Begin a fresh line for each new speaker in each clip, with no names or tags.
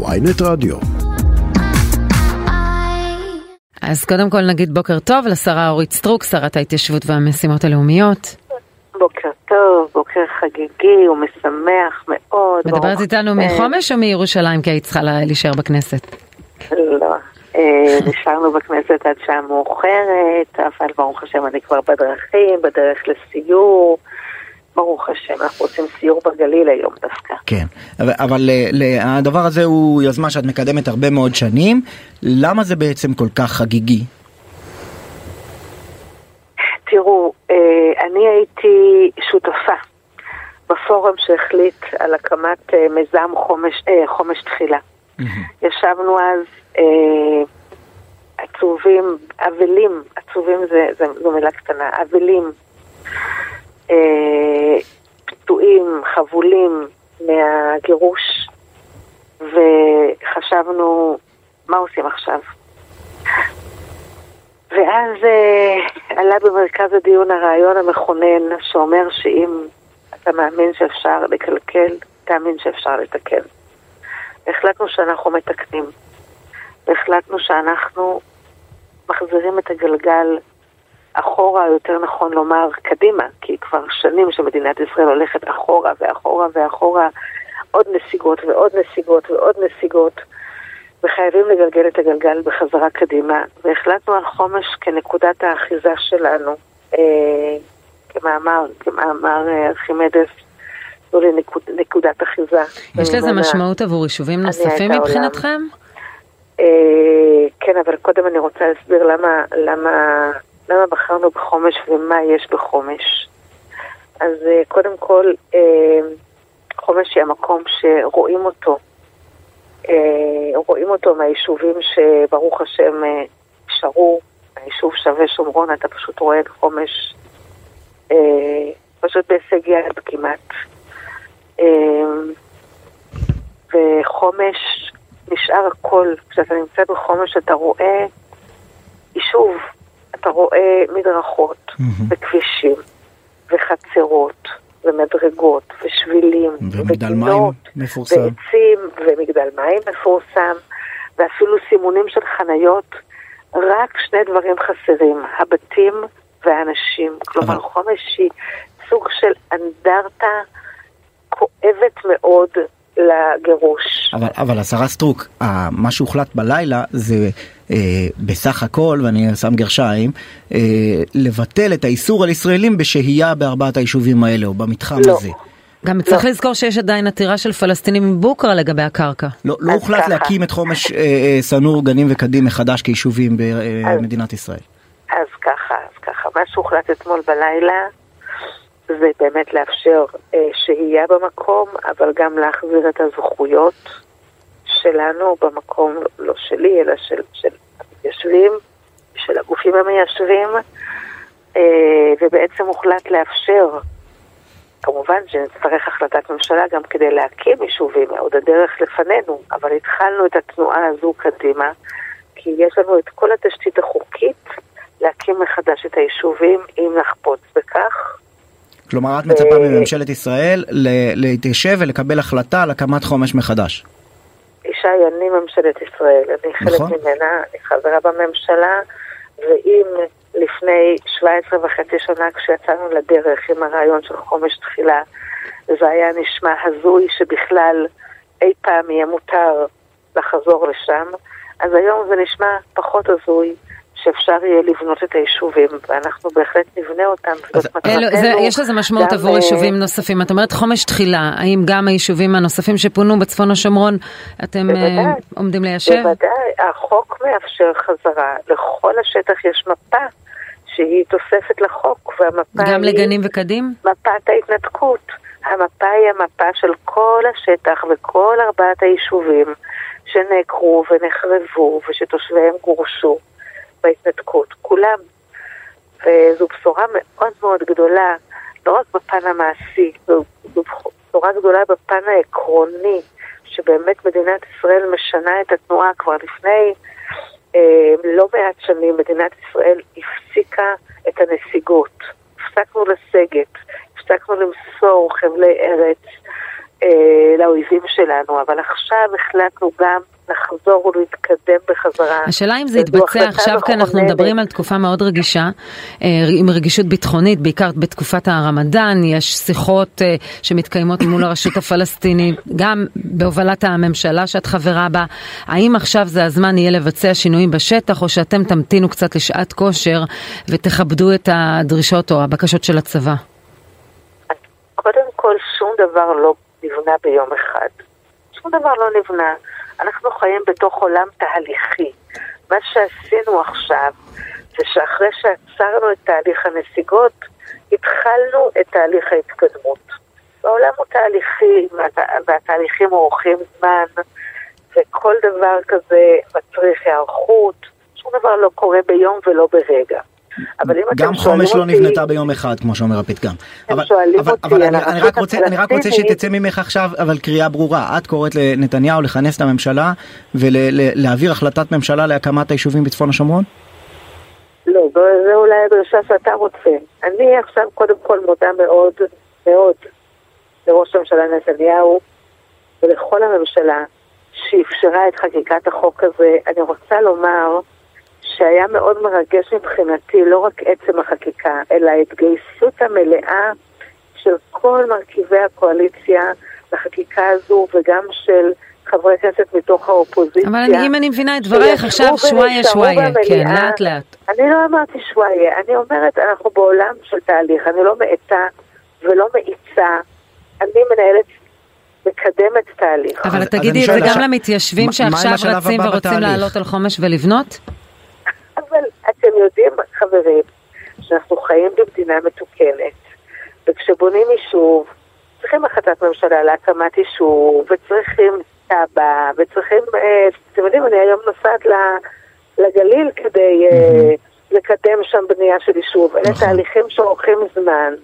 ויינט רדיו.
אז קודם כל נגיד בוקר טוב לשרה אורית סטרוק, שרת ההתיישבות והמשימות הלאומיות.
בוקר טוב, בוקר חגיגי ומשמח מאוד.
מדברת איתנו מחומש או מירושלים כי היית צריכה להישאר בכנסת?
לא, אה, נשארנו בכנסת עד שעה מאוחרת, אבל ברוך השם אני כבר בדרכים, בדרך לסיור. ברוך השם, אנחנו רוצים סיור בגליל היום דווקא.
כן, אבל, אבל אה, הדבר הזה הוא יוזמה שאת מקדמת הרבה מאוד שנים, למה זה בעצם כל כך חגיגי?
תראו, אה, אני הייתי שותפה בפורום שהחליט על הקמת אה, מיזם חומש, חומש תחילה. ישבנו אז עצובים, אבלים, עצובים זה, זה, זו מילה קטנה, אבלים. פצועים, חבולים מהגירוש, וחשבנו, מה עושים עכשיו? ואז אה, עלה במרכז הדיון הרעיון המכונן שאומר שאם אתה מאמין שאפשר לקלקל, תאמין שאפשר לתקן. החלטנו שאנחנו מתקנים. והחלטנו שאנחנו מחזירים את הגלגל אחורה, יותר נכון לומר קדימה, כי כבר שנים שמדינת ישראל הולכת אחורה ואחורה ואחורה, עוד נסיגות ועוד נסיגות ועוד נסיגות, וחייבים לגלגל את הגלגל בחזרה קדימה, והחלטנו על חומש כנקודת האחיזה שלנו, אה, כמאמר, כמאמר אה, ארכימדס. זו לנקוד, נקודת אחיזה.
יש לזה משמעות עבור יישובים נוספים מבחינתכם?
אה, כן, אבל קודם אני רוצה להסביר למה, למה למה בחרנו בחומש ומה יש בחומש. אז אה, קודם כל, אה, חומש היא המקום שרואים אותו. אה, רואים אותו מהיישובים שברוך השם שרו, היישוב שווה שומרון, אתה פשוט רואה את חומש פשוט בהישג יד כמעט. וחומש נשאר הכל, כשאתה נמצא בחומש אתה רואה יישוב, אתה רואה מדרכות mm-hmm. וכבישים וחצרות ומדרגות ושבילים
ומגדל מים מפורסם
ועצים ומגדל מים מפורסם ואפילו סימונים של חניות רק שני דברים חסרים, הבתים והאנשים. כלומר, אבל... חומש היא סוג של אנדרטה כואבת מאוד לגירוש.
אבל, אבל השרה סטרוק, מה שהוחלט בלילה זה אה, בסך הכל, ואני שם גרשיים, אה, לבטל את האיסור על ישראלים בשהייה בארבעת היישובים האלה או במתחם
לא.
הזה.
גם צריך לא. לזכור שיש עדיין עתירה של פלסטינים מבוקרה לגבי הקרקע.
לא, לא הוחלט ככה. להקים את חומש אה, אה, סנור, גנים וקדים מחדש כיישובים במדינת ישראל.
אז ככה, אז ככה, מה שהוחלט אתמול בלילה זה באמת לאפשר אה, שהייה במקום, אבל גם להחזיר את הזכויות שלנו במקום, לא שלי, אלא של, של המתיישבים, של הגופים המיישבים, אה, ובעצם הוחלט לאפשר, כמובן שנצטרך החלטת ממשלה גם כדי להקים יישובים, עוד הדרך לפנינו, אבל התחלנו את התנועה הזו קדימה, כי יש לנו את כל התשתית החוקית להקים מחדש את היישובים אם נחפוץ בכך.
כלומר, את מצפה מממשלת ישראל להתיישב ולקבל החלטה על הקמת חומש מחדש.
היא אני ממשלת ישראל, אני חלק נכון. ממנה, אני חברה בממשלה, ואם לפני 17 וחצי שנה כשיצאנו לדרך עם הרעיון של חומש תחילה, זה היה נשמע הזוי שבכלל אי פעם יהיה מותר לחזור לשם, אז היום זה נשמע פחות הזוי. שאפשר יהיה לבנות את היישובים, ואנחנו בהחלט נבנה אותם.
אז, אלו, זה, יש לזה משמעות עבור אה, יישובים נוספים. את אומרת חומש תחילה, האם גם היישובים הנוספים שפונו בצפון השומרון, אתם אה, בוודאי, עומדים ליישב?
בוודאי, החוק מאפשר חזרה. לכל השטח יש מפה שהיא תוספת לחוק, והמפה
גם היא... לגנים וקדים?
מפת ההתנתקות. המפה היא המפה של כל השטח וכל ארבעת היישובים שנעקרו ונחרבו ושתושביהם גורשו. בהתנתקות, כולם. וזו בשורה מאוד מאוד גדולה, לא רק בפן המעשי, זו, בשורה גדולה בפן העקרוני, שבאמת מדינת ישראל משנה את התנועה כבר לפני אה, לא מעט שנים, מדינת ישראל הפסיקה את הנסיגות. הפסקנו לסגת, הפסקנו למסור חבלי ארץ, אה, לאויבים שלנו, אבל עכשיו החלטנו גם לחזור ולהתקדם בחזרה.
השאלה אם זה יתבצע עכשיו, כי אנחנו מדברים על תקופה מאוד רגישה, אה, עם רגישות ביטחונית, בעיקר בתקופת הרמדאן, יש שיחות אה, שמתקיימות מול הרשות הפלסטינית, גם בהובלת הממשלה שאת חברה בה. האם עכשיו זה הזמן יהיה לבצע שינויים בשטח, או שאתם תמתינו קצת לשעת כושר ותכבדו את הדרישות או הבקשות של הצבא?
קודם כל, שום דבר לא נבנה ביום אחד. שום דבר לא נבנה. אנחנו חיים בתוך עולם תהליכי. מה שעשינו עכשיו זה שאחרי שעצרנו את תהליך הנסיגות, התחלנו את תהליך ההתקדמות. העולם הוא תהליכי, והתהליכים אורכים זמן, וכל דבר כזה מצריך היערכות, שום דבר לא קורה ביום ולא ברגע.
גם חומש לא נבנתה ביום אחד, כמו שאומר הפתגם.
אבל, אבל,
אבל אני, אני, רק רוצה, אני רק רוצה שתצא ממך עכשיו, אבל קריאה ברורה. את קוראת לנתניהו לכנס את הממשלה ולהעביר החלטת ממשלה להקמת היישובים בצפון השומרון?
לא, זה אולי הדרישה שאתה רוצה. אני עכשיו קודם כל מודה מאוד מאוד לראש הממשלה נתניהו ולכל הממשלה שאפשרה את חקיקת החוק הזה. אני רוצה לומר שהיה מאוד מרגש מבחינתי לא רק עצם החקיקה, אלא ההתגייסות המלאה של כל מרכיבי הקואליציה לחקיקה הזו וגם של חברי כנסת מתוך האופוזיציה.
אבל אני, אם אני מבינה את דברייך, עכשיו שוואיה שוואיה, כן, לאט לאט.
אני לא אמרתי שוואיה, אני אומרת, אנחנו בעולם של תהליך, אני לא מאטה ולא מאיצה, אני מנהלת מקדמת תהליך.
אבל תגידי את זה גם למתיישבים שעכשיו רצים ורוצים לעלות על חומש ולבנות?
אבל אתם יודעים, חברים, שאנחנו חיים במדינה מתוקנת, וכשבונים יישוב, צריכים החלטת ממשלה להקמת יישוב, וצריכים תב"ע, וצריכים, אה, אתם יודעים, אני היום נוסעת לגליל כדי mm-hmm. לקדם שם בנייה של יישוב. אלה נכון. תהליכים שאורכים זמן.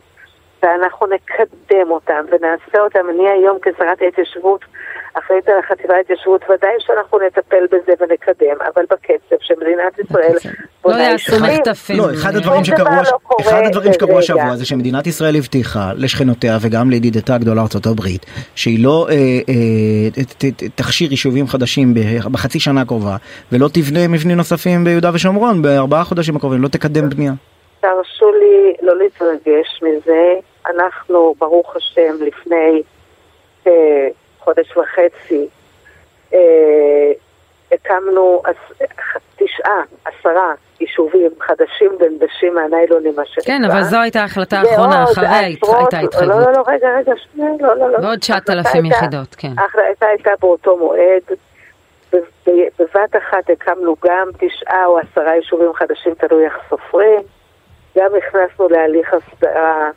ואנחנו נקדם אותם ונעשה אותם. אני היום כשרת ההתיישבות, אחראית על החטיבה להתיישבות, ודאי שאנחנו נטפל בזה ונקדם, אבל בקצב שמדינת ישראל
לא יעשו מחטפים.
לא, אחד הדברים שקרו, לא אחד הדברים שקרו השבוע זה שמדינת ישראל הבטיחה לשכנותיה וגם לידידתה הגדולה ארה"ב, שהיא לא אה, אה, תכשיר יישובים חדשים בחצי שנה הקרובה, ולא תבנה מבנים נוספים ביהודה ושומרון בארבעה חודשים הקרובים, לא תקדם בנייה.
תרשו לי לא להתרגש מזה. אנחנו, ברוך השם, לפני אה, חודש וחצי, אה, הקמנו תשעה, עשרה יישובים חדשים דנדשים מהניילונים, מה שנקרא.
כן, אבל זו הייתה ההחלטה האחרונה, אחרי הייתה התחייבות.
לא, לא, לא, רגע, רגע, שנייה, לא, לא, לא.
ועוד 9,000 יחידות, כן.
ההחלטה הייתה באותו מועד. בבת אחת הקמנו גם תשעה או עשרה יישובים חדשים, תלוי איך סופרים. גם הכנסנו להליך הסדרה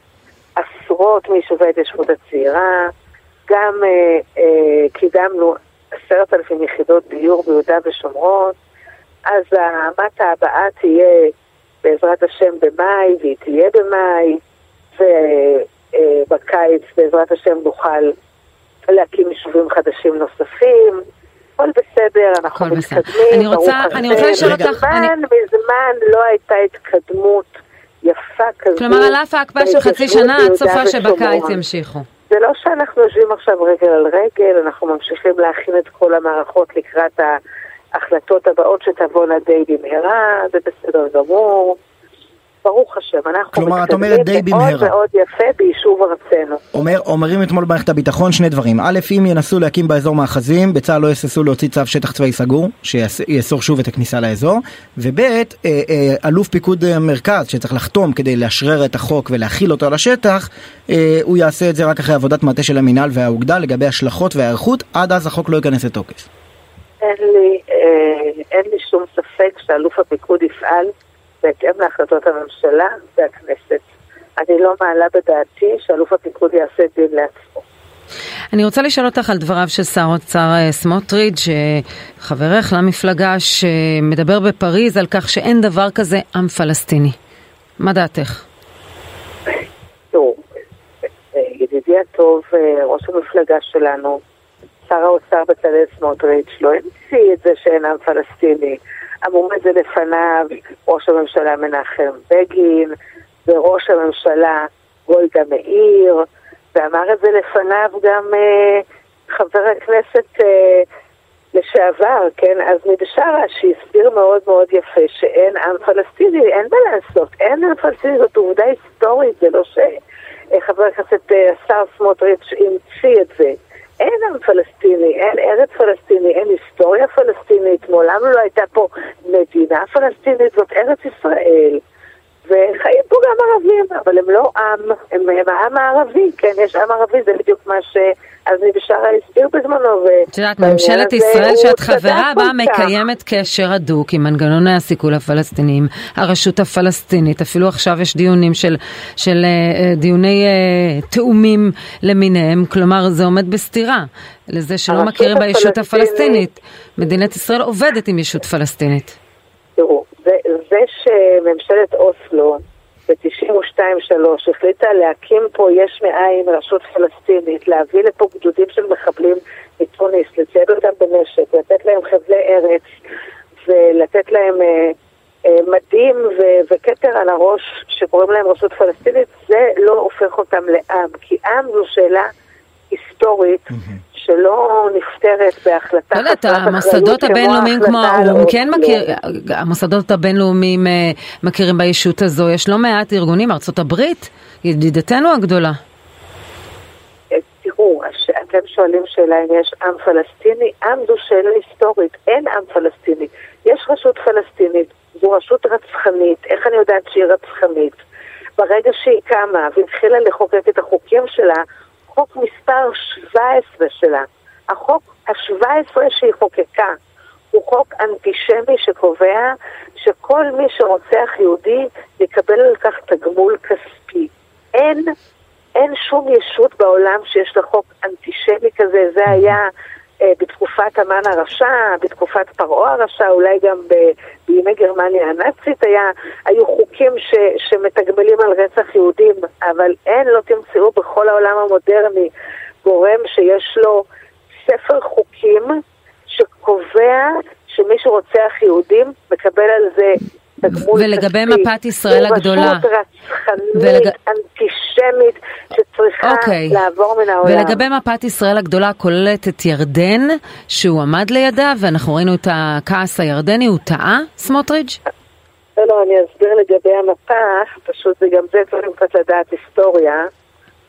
עשרות מיישובי ההתיישבות הצעירה, גם אה, אה, קידמנו עשרת אלפים יחידות דיור ביהודה ושומרון, אז המטה הבאה תהיה בעזרת השם במאי, והיא תהיה במאי, ובקיץ אה, בעזרת השם נוכל להקים יישובים חדשים נוספים. הכל בסדר, אנחנו מתקדמים,
ברוך השם. אני רוצה לשאול אותך...
מזמן, מזמן לא הייתה התקדמות יפה כזו.
כלומר, על אף ההקפאה של חצי שנה, עד סופה שבקיץ ימשיכו.
זה לא שאנחנו יושבים עכשיו רגל על רגל, אנחנו ממשיכים להכין את כל המערכות לקראת ההחלטות הבאות שתבואנה די במהרה, זה בסדר גמור. ברוך השם, אנחנו
כלומר, את אומרת די במהרה.
מאוד מאוד יפה ביישוב ארצנו.
אומר, אומרים אתמול במערכת הביטחון שני דברים. א', אם ינסו להקים באזור מאחזים, בצה"ל לא יססו להוציא צו שטח צבאי סגור, שיאסור שוב את הכניסה לאזור. וב', אה, אה, אלוף פיקוד מרכז, שצריך לחתום כדי לאשרר את החוק ולהכיל אותו על השטח, אה, הוא יעשה את זה רק אחרי עבודת מטה של המינהל והאוגדה לגבי השלכות והיערכות, עד אז החוק לא ייכנס לתוקף.
אין לי, אין לי שום ספק שאלוף הפיקוד יפעל בהתאם להחלטות הממשלה והכנסת. אני לא מעלה בדעתי שאלוף הפיקוד יעשה דין לעצמו.
אני רוצה לשאול אותך על דבריו של שר האוצר אה, סמוטריץ', חברך למפלגה, שמדבר בפריז על כך שאין דבר כזה עם פלסטיני. מה דעתך?
תראו, ידידי הטוב, אה, ראש המפלגה שלנו, שר האוצר בצלאל סמוטריץ', לא המציא את זה שאין עם פלסטיני. זה לפניו ראש הממשלה מנחם בגין וראש הממשלה גולדה מאיר ואמר את זה לפניו גם אה, חבר הכנסת אה, לשעבר, כן, עזמי בשארה, שהסביר מאוד מאוד יפה שאין עם פלסטיני, אין מה לעשות, אין עם פלסטיני, זאת עובדה היסטורית, זה לא שחבר הכנסת אה, השר סמוטריץ' המציא את זה. אין עם פלסטיני, אין ארץ פלסטיני, אין היסטוריה פלסטינית, מעולם לא הייתה פה מדינה פלסטינית, זאת ארץ ישראל. וחיים פה גם ערבים, אבל הם לא עם, הם, הם העם הערבי, כן, יש עם ערבי, זה בדיוק מה שעזמי בשארה הסביר בזמנו.
את יודעת, ממשלת ישראל שאת חברה בה מקיימת קשר הדוק עם מנגנוני הסיכול הפלסטיניים, הרשות הפלסטינית, אפילו עכשיו יש דיונים של, של uh, דיוני uh, תאומים למיניהם, כלומר זה עומד בסתירה לזה שלא מכירים בישות הפלסטינית. מדינת ישראל עובדת עם ישות פלסטינית.
זה, שממשלת אוסלו ב-92-3 החליטה להקים פה יש מאין רשות פלסטינית, להביא לפה גדודים של מחבלים מתוניס, לצייד אותם בנשק, לתת להם חבלי ארץ ולתת להם אה, אה, מדים ו- וכתר על הראש שקוראים להם רשות פלסטינית, זה לא הופך אותם לעם, כי עם זו שאלה היסטורית שלא נפתרת בהחלטה
לא יודעת, המוסדות הבינלאומיים כמו האו"ם כן מכיר, המוסדות הבינלאומיים מכירים בישות הזו, יש לא מעט ארגונים, ארצות הברית, ידידתנו הגדולה.
אה, תראו, אתם שואלים שאלה אם יש עם פלסטיני, עם זו שאלה היסטורית, אין עם פלסטיני. יש רשות פלסטינית, זו רשות רצחנית, איך אני יודעת שהיא רצחנית? ברגע שהיא קמה והתחילה לחוקק את החוקים שלה, חוק מספר 17 שלה, החוק ה-17 שהיא חוקקה, הוא חוק אנטישמי שקובע שכל מי שרוצח יהודי יקבל על כך תגמול כספי. אין, אין שום ישות בעולם שיש לה חוק אנטישמי כזה, זה היה בתקופת המן הרשע, בתקופת פרעה הרשע, אולי גם ב, בימי גרמניה הנאצית היה, היו חוקים ש, שמתגמלים על רצח יהודים, אבל אין, לא תמצאו בכל העולם המודרני גורם שיש לו ספר חוקים שקובע שמי שרוצח יהודים מקבל על זה
ולגבי מפת ישראל הגדולה.
רשות רצחנית, ולג... אנטישמית, שצריכה okay. אוקיי. לעבור מן העולם.
ולגבי מפת ישראל הגדולה כוללת את ירדן, שהוא עמד לידה, ואנחנו ראינו את הכעס הירדני, הוא טעה, סמוטריץ'?
לא, לא, אני אסביר לגבי המפה, פשוט זה גם זה צריכים קצת לדעת היסטוריה.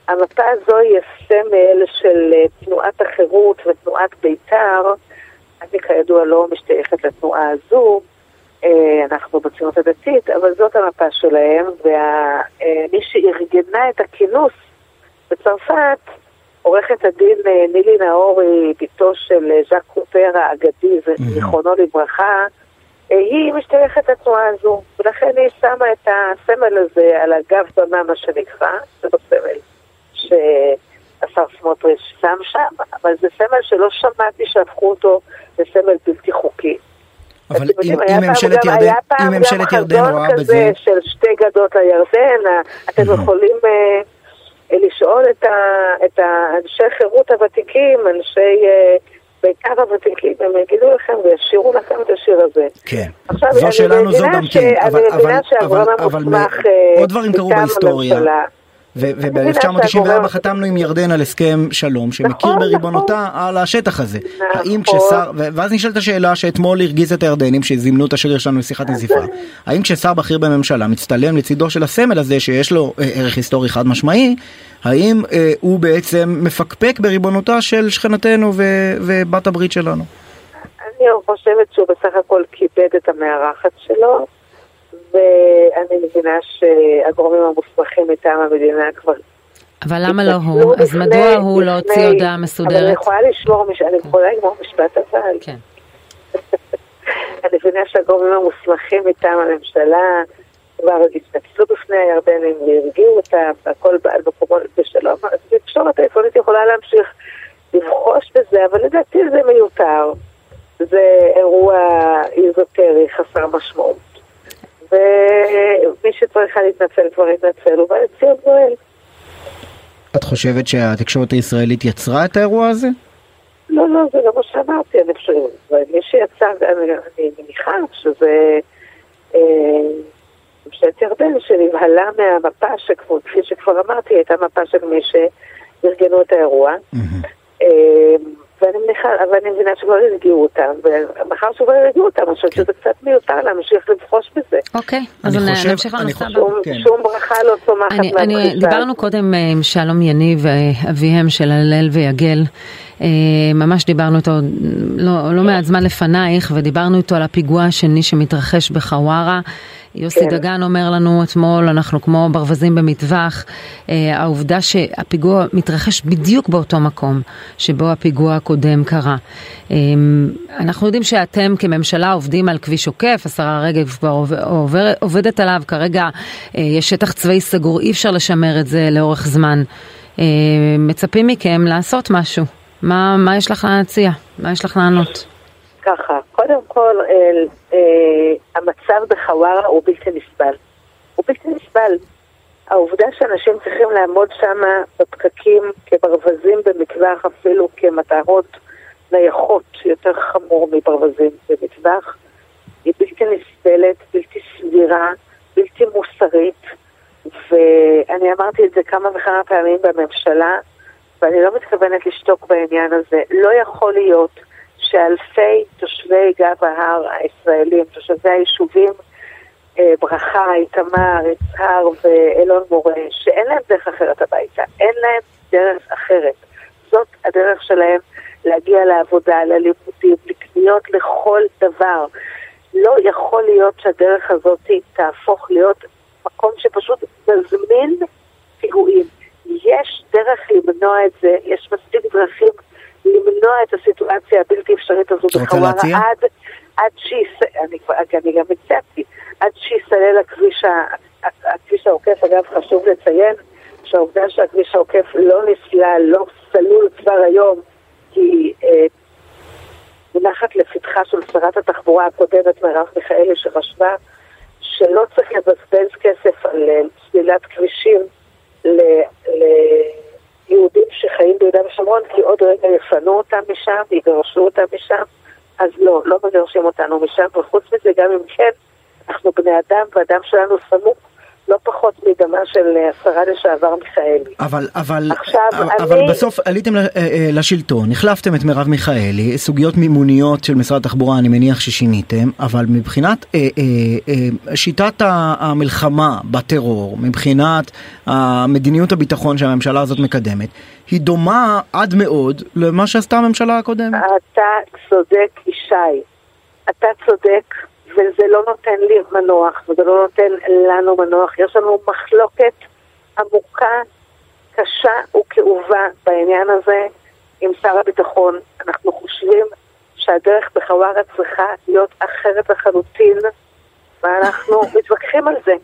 המפה הזו היא הסמל של אה, תנועת החירות ותנועת בית"ר. אני כידוע לא משתייכת לתנועה הזו. אה, אנחנו בציונות הדתית, אבל זאת המפה שלהם, ומי אה, שארגנה את הכינוס בצרפת, עורכת הדין אה, נילי נאורי, בתו של ז'אק קופר האגדי, זיכרונו לברכה, היא משתייכת לתנועה הזו, ולכן היא שמה את הסמל הזה על הגב במה, מה שנקרא, זה לא סמל שהשר סמוטריץ' שם שם, אבל זה סמל שלא שמעתי שהפכו אותו לסמל בלתי חוקי.
אבל אם, אם ממשלת ירדן, אם ממשלת ירדן רואה בזה...
של שתי גדות לירדן, אתם יכולים אה, לשאול את, האנשי חירות הוותיקים, אנשי אה, בית"ר הוותיקים, הם יגידו לכם וישירו לכם את השיר הזה.
כן, עכשיו, זו שלנו זו גם כן, אבל, אבל, אבל, אבל, אבל עוד דברים קרו בהיסטוריה. וב-1994 חתמנו עם ירדן על הסכם שלום שמכיר נכון, בריבונותה נכון. על השטח הזה. האם נכון. כששר, ואז נשאלת השאלה שאתמול הרגיז את הירדנים שזימנו את השגריר שלנו לשיחת נזיפה. האם כששר בכיר בממשלה מצטלם לצידו של הסמל הזה שיש לו אה, ערך היסטורי חד משמעי, האם אה, הוא בעצם מפקפק בריבונותה של שכנתנו ובת הברית שלנו?
אני חושבת שהוא בסך הכל כיבד את המארחת שלו. ואני מבינה שהגורמים המוסמכים מטעם המדינה כבר...
אבל למה לא הוא? אז מדוע הוא לא הוציא הודעה מסודרת? אבל
אני יכולה לשמור, אני יכולה לגמור משפט אבל. כן. אני מבינה שהגורמים המוסמכים מטעם הממשלה כבר התנצלו בפני הירדנים והרגיעו אותם, והכל בעל מקומות בשלום. אז התקשורת העיתונית יכולה להמשיך לבחוש בזה, אבל לדעתי זה מיותר. זה אירוע איזוטרי חסר משמעות. ומי שצריכה להתנצל כבר התנצל, ובא לציון גואל.
את חושבת שהתקשורת הישראלית יצרה את האירוע הזה?
לא, לא, זה לא מה שאמרתי, אני חושבת, מי שיצר, אני, אני מניחה שזה אה, ממשלת ירדן שנבהלה מהמפה, שכפי שכבר אמרתי, הייתה מפה של מי ארגנו את האירוע. ואני מניחה, אבל אני מבינה שכבר הרגיעו אותם, ומאחר שכבר הרגיעו אותם, אני חושבת שזה קצת מיותר להמשיך לבחוש בזה.
אוקיי, אז נמשיך לנושא הבא.
כן. שום ברכה לא צומחת
מהקריסה. דיברנו קודם עם שלום יניב, אביהם של הלל ויגל. ממש דיברנו איתו לא, לא מעט זמן לפנייך, ודיברנו איתו על הפיגוע השני שמתרחש בחווארה. יוסי כן. דגן אומר לנו אתמול, אנחנו כמו ברווזים במטווח, אה, העובדה שהפיגוע מתרחש בדיוק באותו מקום שבו הפיגוע הקודם קרה. אה, אנחנו יודעים שאתם כממשלה עובדים על כביש עוקף, השרה רגב כבר עובר, עובדת עליו, כרגע אה, יש שטח צבאי סגור, אי אפשר לשמר את זה לאורך זמן. אה, מצפים מכם לעשות משהו. מה, מה יש לך להציע? מה יש לך לענות?
ככה, קודם כל, אה, אה, המצב בחווארה הוא בלתי נסבל. הוא בלתי נסבל. העובדה שאנשים צריכים לעמוד שם בפקקים כברווזים במטווח, אפילו כמטרות נייחות, יותר חמור מברווזים במטווח, היא בלתי נסבלת, בלתי סבירה, בלתי מוסרית, ואני אמרתי את זה כמה וכמה פעמים בממשלה, ואני לא מתכוונת לשתוק בעניין הזה. לא יכול להיות שאלפי תושבי גב ההר הישראלים, תושבי היישובים אה, ברכה, איתמר, יצהר ואלון מורה, שאין להם דרך אחרת הביתה, אין להם דרך אחרת. זאת הדרך שלהם להגיע לעבודה, ללימודים, לקניות, לכל דבר. לא יכול להיות שהדרך הזאת תהפוך להיות מקום שפשוט מזמין פיגועים. יש דרך למנוע את זה, יש מספיק דרכים למנוע את הסיטואציה הבלתי אפשרית הזו בחווארה עד, עד שיסלל, אני, אני גם הצעתי, עד שיסלל הכביש, הכביש העוקף, אגב חשוב לציין שהעובדה שהכביש העוקף לא נסלל, לא סלול כבר היום, היא אה, מונחת לפתחה של שרת התחבורה הקודמת מרב מיכאלי שחשבה שלא צריך לבזבז כסף על אה, סלילת כבישים ל... ל יהודים שחיים ביהודה ושומרון, כי עוד רגע יפנו אותם משם, יגרשו אותם משם, אז לא, לא מגרשים אותנו משם, וחוץ מזה, גם אם כן, אנחנו בני אדם, והדם שלנו סמוך לא פחות מדמה של השרה לשעבר מיכאלי.
אבל, אבל, עכשיו, אבל אני... בסוף עליתם אה, אה, לשלטון, החלפתם את מרב מיכאלי, סוגיות מימוניות של משרד התחבורה אני מניח ששיניתם, אבל מבחינת אה, אה, אה, שיטת המלחמה בטרור, מבחינת מדיניות הביטחון שהממשלה הזאת מקדמת, היא דומה עד מאוד למה שעשתה הממשלה הקודמת.
אתה צודק ישי, אתה צודק. וזה לא נותן לי מנוח, וזה לא נותן לנו מנוח. יש לנו מחלוקת עמוקה, קשה וכאובה בעניין הזה עם שר הביטחון. אנחנו חושבים שהדרך בחווארה צריכה להיות אחרת לחלוטין, ואנחנו מתווכחים על זה.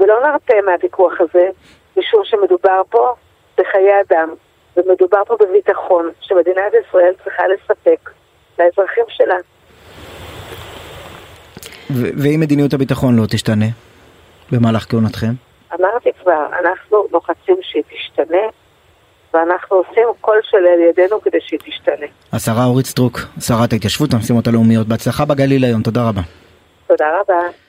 ולא נרפה מהוויכוח הזה, משום שמדובר פה בחיי אדם, ומדובר פה בביטחון שמדינת ישראל צריכה לספק לאזרחים שלה.
ואם מדיניות הביטחון לא תשתנה במהלך כהונתכם?
אמרתי כבר, אנחנו לוחצים שהיא תשתנה, ואנחנו עושים כל שלאל ידינו כדי שהיא תשתנה.
השרה אורית סטרוק, שרת ההתיישבות והמשימות הלאומיות, בהצלחה בגליל היום, תודה רבה.
תודה רבה.